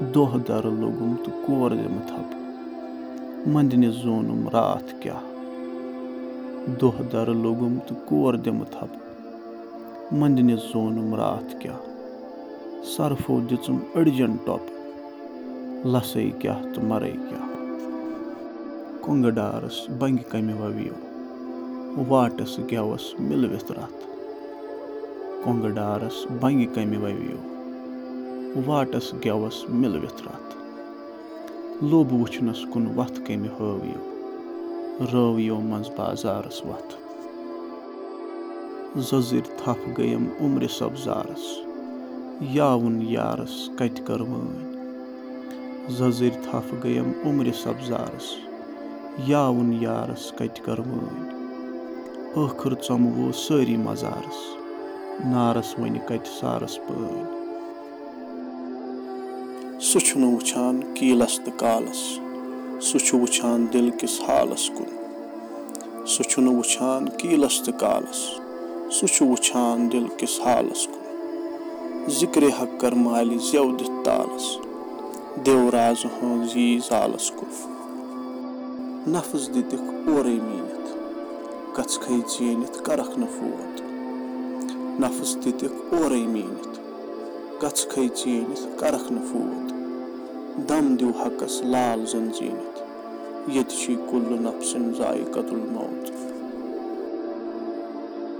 دۄہ دَرٕ لوٚگُم تہٕ کور دِمہٕ تھپہٕ مٔنٛدنہِ زونُم راتھ کیٛاہ؟ دۄہ دَرٕ لوٚگُم تہٕ کور دِمہٕ تھپہٕ مٔنٛدنہِ زونُم راتھ کیٛاہ؟ سرفو دِژٕم أڑجن ٹۄپہٕ لسے کیٛاہ تہٕ مَرے کیٛاہ؟ کۄنٛگہٕ ڈارس بنٛگہِ کمہِ ووِیو؟ واٹس گٮ۪وس مِلوِتھ رتھ۔ کۄنٛگہٕ ڈارس بنٛگہِ کمہِ ووِیو واٹس گٮ۪وس مِلوِتھ رتھ لوٚب وٕچھنس کُن وتھ کمہِ ہٲوِو رٲوِو منٛز بازارس وتھ۔ زٔزٕرۍ تھپھ گٔیم عمرِ سبزارس یاوُن یارس کتہِ کٔر تھپھ گٔیم عمرِ سبزارس یاوُن یارس کتہِ کٔر وٲنۍ۔ ٲخٕر ژۄموو سٲری مزارس نارس وۄنہِ کتہِ سارس پٲنۍ سُہ چھُنہٕ وٕچھان کیٖلس تہٕ کالس سُہ چھُ وٕچھان دِل کِس حالس کُن۔ سُہ چھُنہٕ وٕچھان کیٖلس تہٕ کالس سُہ چھُ وٕچھان دِل کِس حالس کُن۔ ذِکرِ حق کر مالہِ زٮ۪و دِتھ تالس دیوراز ہٲنز یی زالس کُن نفٕژ دِتِکھ اورَے میٖنِتھ کَژھٕے ژیٖنِتھ کَرکھ نہٕ فوت۔ نفٕژ دِتِکھ اورَے میٖنِتھ کَژھٕے ژیٖنِتھ کَرکھ نہٕ فوت دم دِو حقس لال زن زیٖنِتھ ییٚتہِ چھُے کُلہٕ نفسِن زایہِ قتُل موت